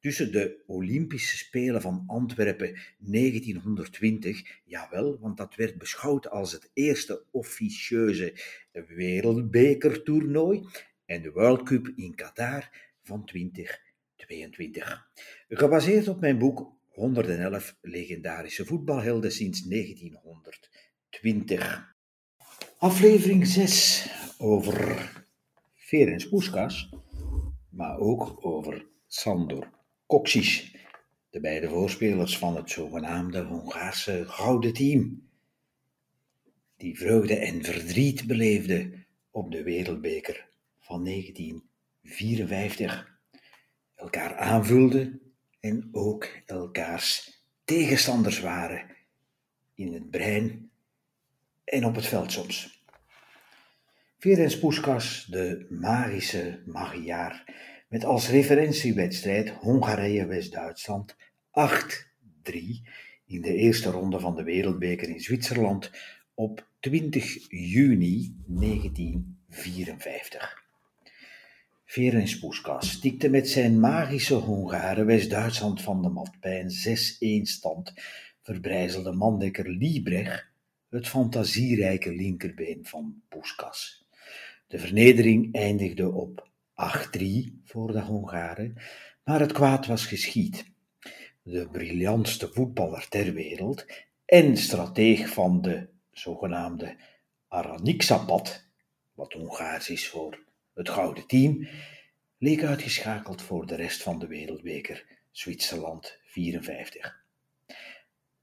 tussen de Olympische Spelen van Antwerpen 1920, jawel, want dat werd beschouwd als het eerste officieuze wereldbekertoernooi, en de World Cup in Qatar van 2022. Gebaseerd op mijn boek 111 legendarische voetbalhelden sinds 1920. Aflevering 6 over Ferenc Puskas, maar ook over Sandor De beide voorspelers van het zogenaamde Hongaarse Gouden Team, die vreugde en verdriet beleefden op de Wereldbeker van 1954, elkaar aanvulden en ook elkaars tegenstanders waren in het brein en op het veld soms. Ferenc Puskas, de magische magiaar, met als referentiewedstrijd Hongarije-West-Duitsland 8-3 in de eerste ronde van de Wereldbeker in Zwitserland op 20 juni 1954. Ferenc Puskas stikte met zijn magische Hongaren West-Duitsland van de mat bij een 6-1 stand, verbrijzelde mandekker Liebrecht het fantasierijke linkerbeen van Puskas. De vernedering eindigde op 8-3 voor de Hongaren, maar het kwaad was geschied. De briljantste voetballer ter wereld en strateeg van de zogenaamde Araniksapat, wat Hongaars is voor het gouden team, leek uitgeschakeld voor de rest van de wereldbeker Zwitserland 54.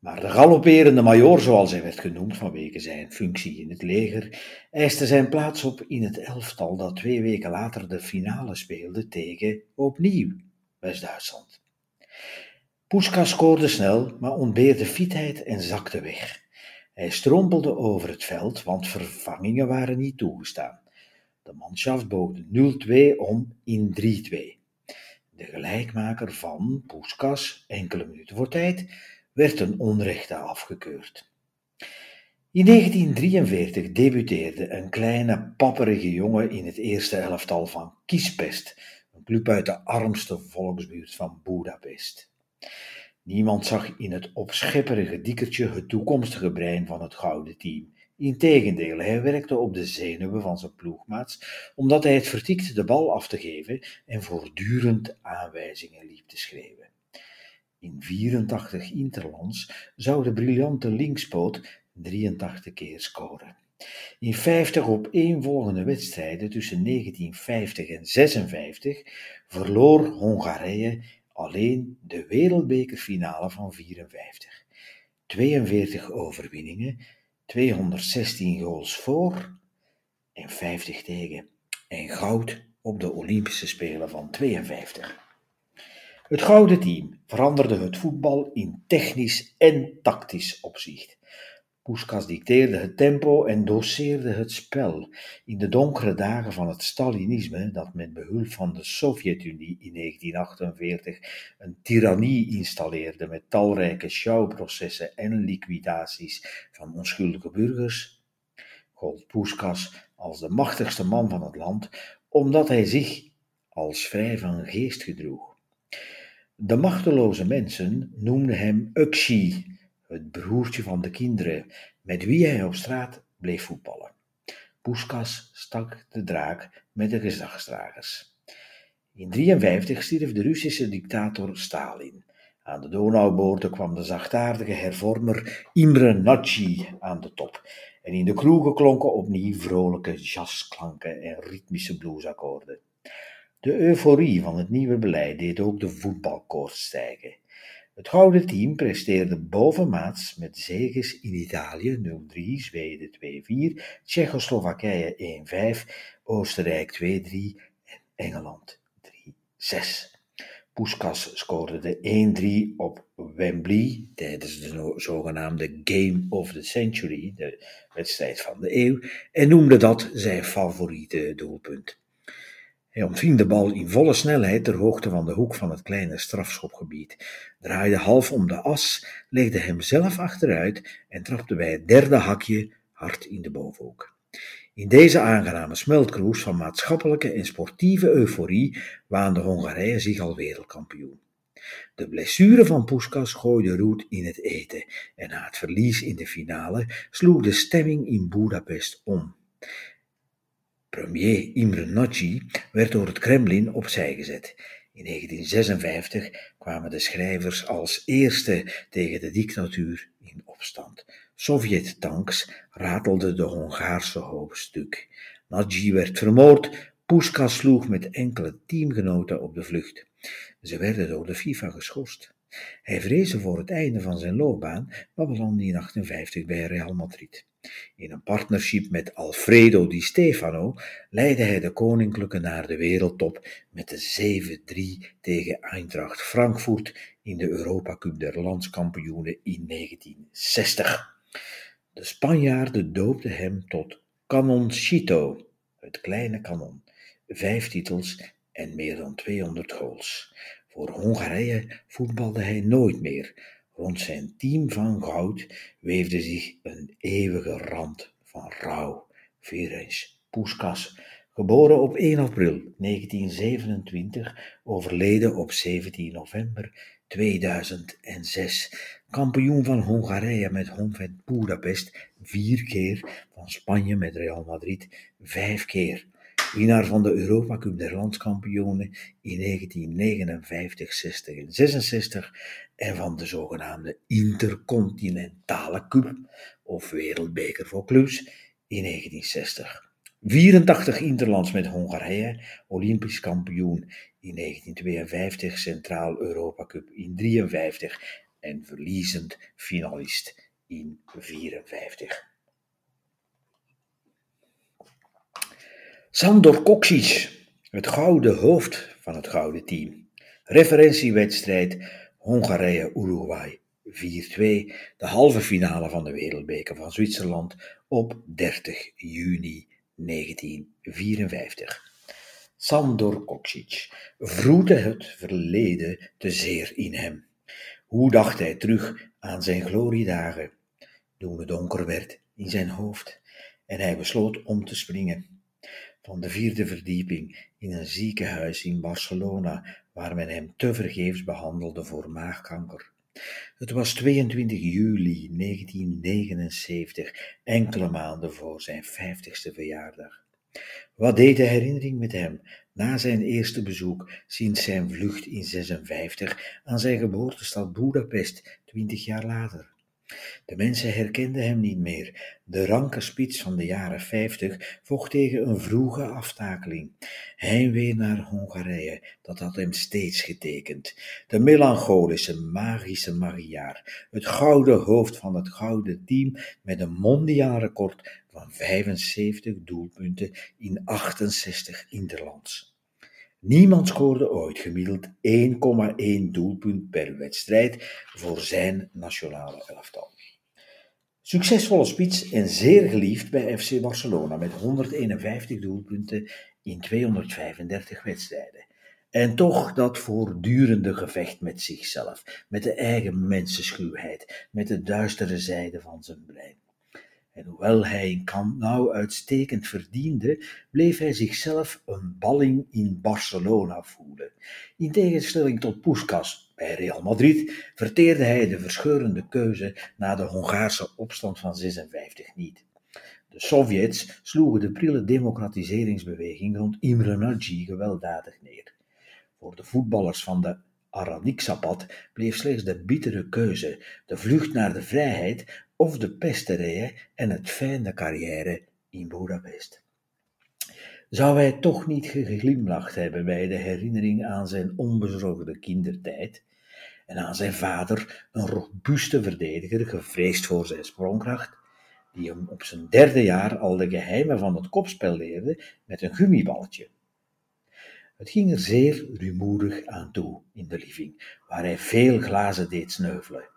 Maar de galopperende major, zoals hij werd genoemd vanwege zijn functie in het leger, eiste zijn plaats op in het elftal dat twee weken later de finale speelde tegen opnieuw West-Duitsland. Puska scoorde snel, maar ontbeerde fietheid en zakte weg. Hij strompelde over het veld, want vervangingen waren niet toegestaan. De manschaft boogde 0-2 om in 3-2. De gelijkmaker van Puskas, enkele minuten voor tijd, werd een onrechte afgekeurd. In 1943 debuteerde een kleine papperige jongen in het eerste elftal van Kiespest, een club uit de armste volksbuurt van Budapest. Niemand zag in het opschepperige dikkertje het toekomstige brein van het gouden team. Integendeel, hij werkte op de zenuwen van zijn ploegmaats, omdat hij het vertikte de bal af te geven en voortdurend aanwijzingen liep te schreeuwen. In 84 interlands zou de briljante linkspoot 83 keer scoren. In 50 opeenvolgende wedstrijden tussen 1950 en 56 verloor Hongarije alleen de wereldbekerfinale van 54. 42 overwinningen, 216 goals voor en 50 tegen. En goud op de Olympische Spelen van 52. Het gouden team veranderde het voetbal in technisch en tactisch opzicht. Puskas dicteerde het tempo en doseerde het spel. In de donkere dagen van het Stalinisme, dat met behulp van de Sovjet-Unie in 1948 een tirannie installeerde met talrijke sjouwprocessen en liquidaties van onschuldige burgers, gold Puskas als de machtigste man van het land, omdat hij zich als vrij van geest gedroeg. De machteloze mensen noemden hem Uxie, het broertje van de kinderen, met wie hij op straat bleef voetballen. Puskas stak de draak met de gezagsdragers. In 1953 stierf de Russische dictator Stalin. Aan de Donauboorden kwam de zachtaardige hervormer Imre Nagy aan de top. En in de kroegen klonken opnieuw vrolijke jazzklanken en ritmische bluesakkoorden. De euforie van het nieuwe beleid deed ook de voetbalkoorts stijgen. Het gouden team presteerde bovenmaats met zeges in Italië 0-3, Zweden 2-4, Tsjechoslowakije 1-5, Oostenrijk 2-3 en Engeland 3-6. Puskas scoorde de 1-3 op Wembley tijdens de zogenaamde Game of the Century, de wedstrijd van de eeuw, en noemde dat zijn favoriete doelpunt. Hij ontving de bal in volle snelheid ter hoogte van de hoek van het kleine strafschopgebied, draaide half om de as, legde hem zelf achteruit en trapte bij het derde hakje hard in de bovenhoek. In deze aangename smeltkroes van maatschappelijke en sportieve euforie waande Hongarije zich al wereldkampioen. De blessure van Puskas gooide roet in het eten en na het verlies in de finale sloeg de stemming in Budapest om. Premier Imre Nagy werd door het Kremlin opzij gezet. In 1956 kwamen de schrijvers als eerste tegen de dictatuur in opstand. Sovjet-tanks ratelden de Hongaarse hoop stuk. Nagy werd vermoord, Puskas sloeg met enkele teamgenoten op de vlucht. Ze werden door de FIFA geschorst. Hij vreesde voor het einde van zijn loopbaan, maar belandde in 1958 bij Real Madrid. In een partnership met Alfredo Di Stefano leidde hij de Koninklijke naar de wereldtop met de 7-3 tegen Eintracht Frankfurt in de Europa Cup der landskampioenen in 1960. De Spanjaarden doopten hem tot Canoncito, het kleine kanon, vijf titels en meer dan 200 goals. Voor Hongarije voetbalde hij nooit meer. Rond zijn team van goud weefde zich een eeuwige rand van rouw. Ferenc Puskas, geboren op 1 april 1927, overleden op 17 november 2006. Kampioen van Hongarije met Honved Budapest vier keer, van Spanje met Real Madrid vijf keer. Winnaar van de Europa Cup der landskampioenen in 1959, 60 en 66 en van de zogenaamde Intercontinentale Cup of Wereldbeker voor clubs in 1960. 84 interlands met Hongarije, Olympisch kampioen in 1952, Centraal Europa Cup in 53 en verliezend finalist in 54. Sandor Koksic, het gouden hoofd van het gouden team. Referentiewedstrijd Hongarije-Uruguay 4-2, de halve finale van de Wereldbeker van Zwitserland op 30 juni 1954. Sandor Koksic vroete het verleden te zeer in hem. Hoe dacht hij terug aan zijn gloriedagen, toen het donker werd in zijn hoofd en hij besloot om te springen. Van de vierde verdieping in een ziekenhuis in Barcelona, waar men hem tevergeefs behandelde voor maagkanker. Het was 22 juli 1979, enkele maanden voor zijn vijftigste verjaardag. Wat deed de herinnering met hem na zijn eerste bezoek sinds zijn vlucht in 56 aan zijn geboortestad Budapest, twintig jaar later? De mensen herkenden hem niet meer. De ranke spits van de jaren vijftig vocht tegen een vroege aftakeling. Heimwee naar Hongarije, dat had hem steeds getekend. De melancholische, magische Magiaar, het gouden hoofd van het gouden team met een mondiaal record van 75 doelpunten in 68 interlands. Niemand scoorde ooit gemiddeld 1,1 doelpunt per wedstrijd voor zijn nationale elftal. Succesvolle spits en zeer geliefd bij FC Barcelona met 151 doelpunten in 235 wedstrijden. En toch dat voortdurende gevecht met zichzelf, met de eigen mensenschuwheid, met de duistere zijde van zijn brein. En hoewel hij in Camp Nou uitstekend verdiende, bleef hij zichzelf een balling in Barcelona voelen. In tegenstelling tot Puskas bij Real Madrid verteerde hij de verscheurende keuze na de Hongaarse opstand van 56 niet. De Sovjets sloegen de prille democratiseringsbeweging rond Imre Nagy gewelddadig neer. Voor de voetballers van de Araniksapat bleef slechts de bittere keuze, de vlucht naar de vrijheid of de pesterijen en het fijne carrière in Budapest. Zou hij toch niet geglimlacht hebben bij de herinnering aan zijn onbezorgde kindertijd en aan zijn vader, een robuuste verdediger, gevreesd voor zijn sprongkracht, die hem op zijn derde jaar al de geheimen van het kopspel leerde met een gummiballetje. Het ging er zeer rumoerig aan toe in de living, waar hij veel glazen deed sneuvelen.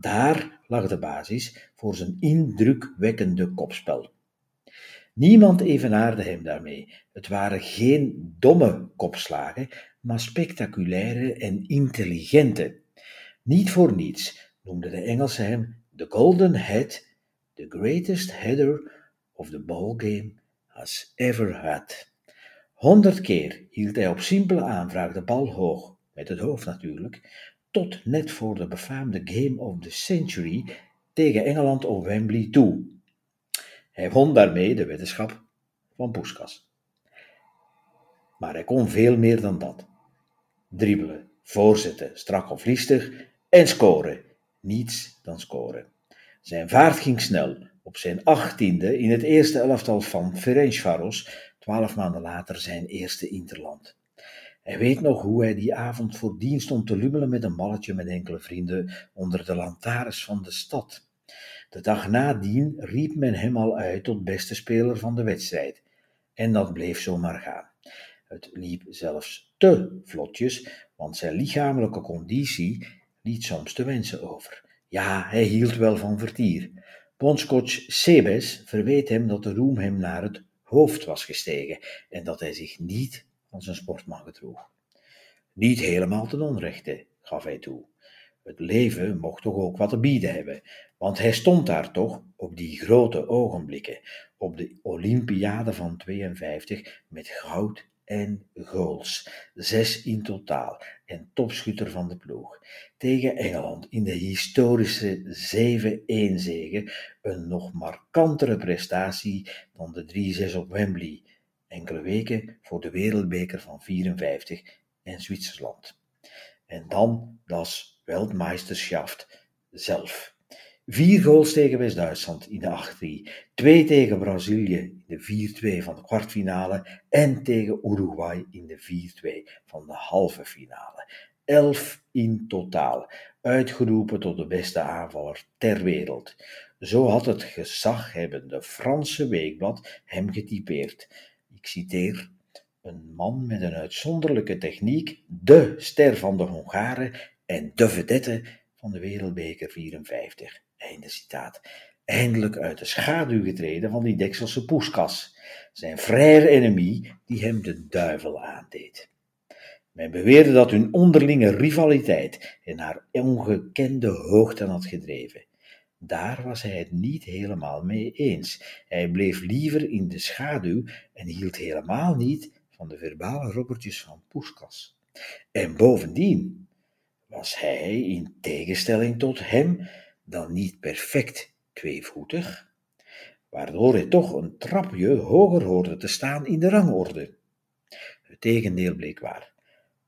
Daar lag de basis voor zijn indrukwekkende kopspel. Niemand evenaarde hem daarmee. Het waren geen domme kopslagen, maar spectaculaire en intelligente. Niet voor niets noemden de Engelsen hem de Golden Head, the greatest header of the ball game has ever had. Honderd keer hield hij op simpele aanvraag de bal hoog, met het hoofd natuurlijk, tot net voor de befaamde Game of the Century tegen Engeland op Wembley toe. Hij won daarmee de wetenschap van Puskas. Maar hij kon veel meer dan dat. Dribbelen, voorzetten, strak of liestig en scoren. Niets dan scoren. Zijn vaart ging snel. Op zijn achttiende in het eerste elftal van Ferencvaros, twaalf maanden later zijn eerste interland. Hij weet nog hoe hij die avond voordien stond te lummelen met een balletje met enkele vrienden onder de lantaarns van de stad. De dag nadien riep men hem al uit tot beste speler van de wedstrijd. En dat bleef zomaar gaan. Het liep zelfs te vlotjes, want zijn lichamelijke conditie liet soms te wensen over. Ja, hij hield wel van vertier. Bondscoach Sebes verweet hem dat de roem hem naar het hoofd was gestegen en dat hij zich niet als een sportman gedroeg. Niet helemaal ten onrechte, gaf hij toe. Het leven mocht toch ook wat te bieden hebben, want hij stond daar toch op die grote ogenblikken, op de Olympiade van 52 met goud en goals, zes in totaal, en topschutter van de ploeg. Tegen Engeland in de historische 7-1 zege, een nog markantere prestatie dan de 3-6 op Wembley, enkele weken voor de wereldbeker van 54 en Zwitserland. En dan das Weltmeisterschaft zelf. Vier goals tegen West-Duitsland in de 8-3, twee tegen Brazilië in de 4-2 van de kwartfinale en tegen Uruguay in de 4-2 van de halve finale. Elf in totaal, uitgeroepen tot de beste aanvaller ter wereld. Zo had het gezaghebbende Franse weekblad hem getypeerd. Ik citeer: Een man met een uitzonderlijke techniek, de ster van de Hongaren en de vedette van de Wereldbeker 54. Einde citaat. Eindelijk uit de schaduw getreden van die Dekselse poeskas, zijn frère ennemie die hem de duivel aandeed. Men beweerde dat hun onderlinge rivaliteit hen naar ongekende hoogten had gedreven. Daar was hij het niet helemaal mee eens. Hij bleef liever in de schaduw en hield helemaal niet van de verbale robbertjes van Poeskas. En bovendien was hij, in tegenstelling tot hem, dan niet perfect tweevoetig, waardoor hij toch een trapje hoger hoorde te staan in de rangorde. Het tegendeel bleek waar.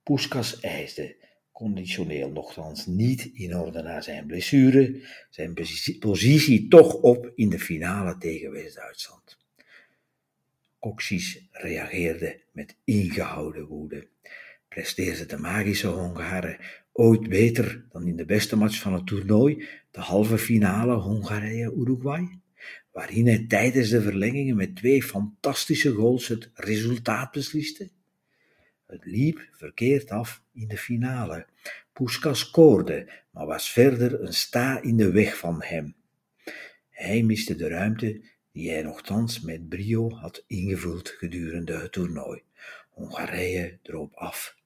Puskas eisde, conditioneel nogthans niet in orde na zijn blessure, zijn positie toch op in de finale tegen West-Duitsland. Coxis reageerde met ingehouden woede. Presteerde de magische Hongaren ooit beter dan in de beste match van het toernooi, de halve finale Hongarije-Uruguay, waarin hij tijdens de verlengingen met twee fantastische goals het resultaat besliste? Het liep verkeerd af in de finale. Puskas scoorde, maar was verder een sta in de weg van hem. Hij miste de ruimte die hij nogthans met brio had ingevuld gedurende het toernooi. Hongarije droop af.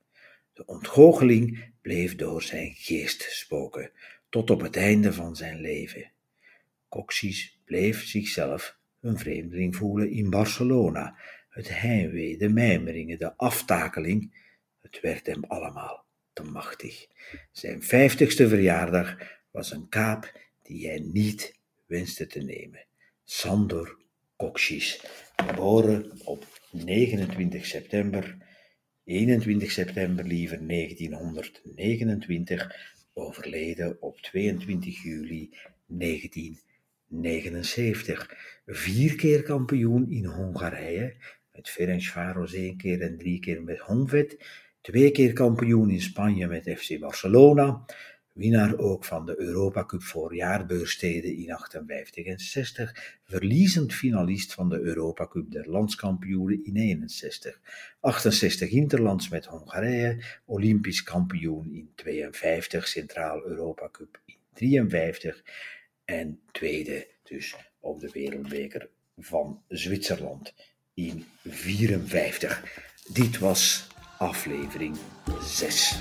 De ontgoocheling bleef door zijn geest spoken, tot op het einde van zijn leven. Coxis bleef zichzelf een vreemdeling voelen in Barcelona. Het heimwee, de mijmeringen, de aftakeling, het werd hem allemaal te machtig. Zijn vijftigste verjaardag was een kaap die hij niet wenste te nemen. Sandor Coxis, geboren op 29 september 21 september liever 1929, overleden op 22 juli 1979. Vier keer kampioen in Hongarije, met Ferencváros één keer en drie keer met Honved. Twee keer kampioen in Spanje met FC Barcelona. winnaar ook van de Europa Cup voor jaarbeursteden in 58 en 60, verliezend finalist van de Europa Cup der landskampioenen in 61, 68 interlands met Hongarije, olympisch kampioen in 52, Centraal Europa Cup in 53 en tweede dus op de wereldbeker van Zwitserland in 54. Dit was aflevering 6.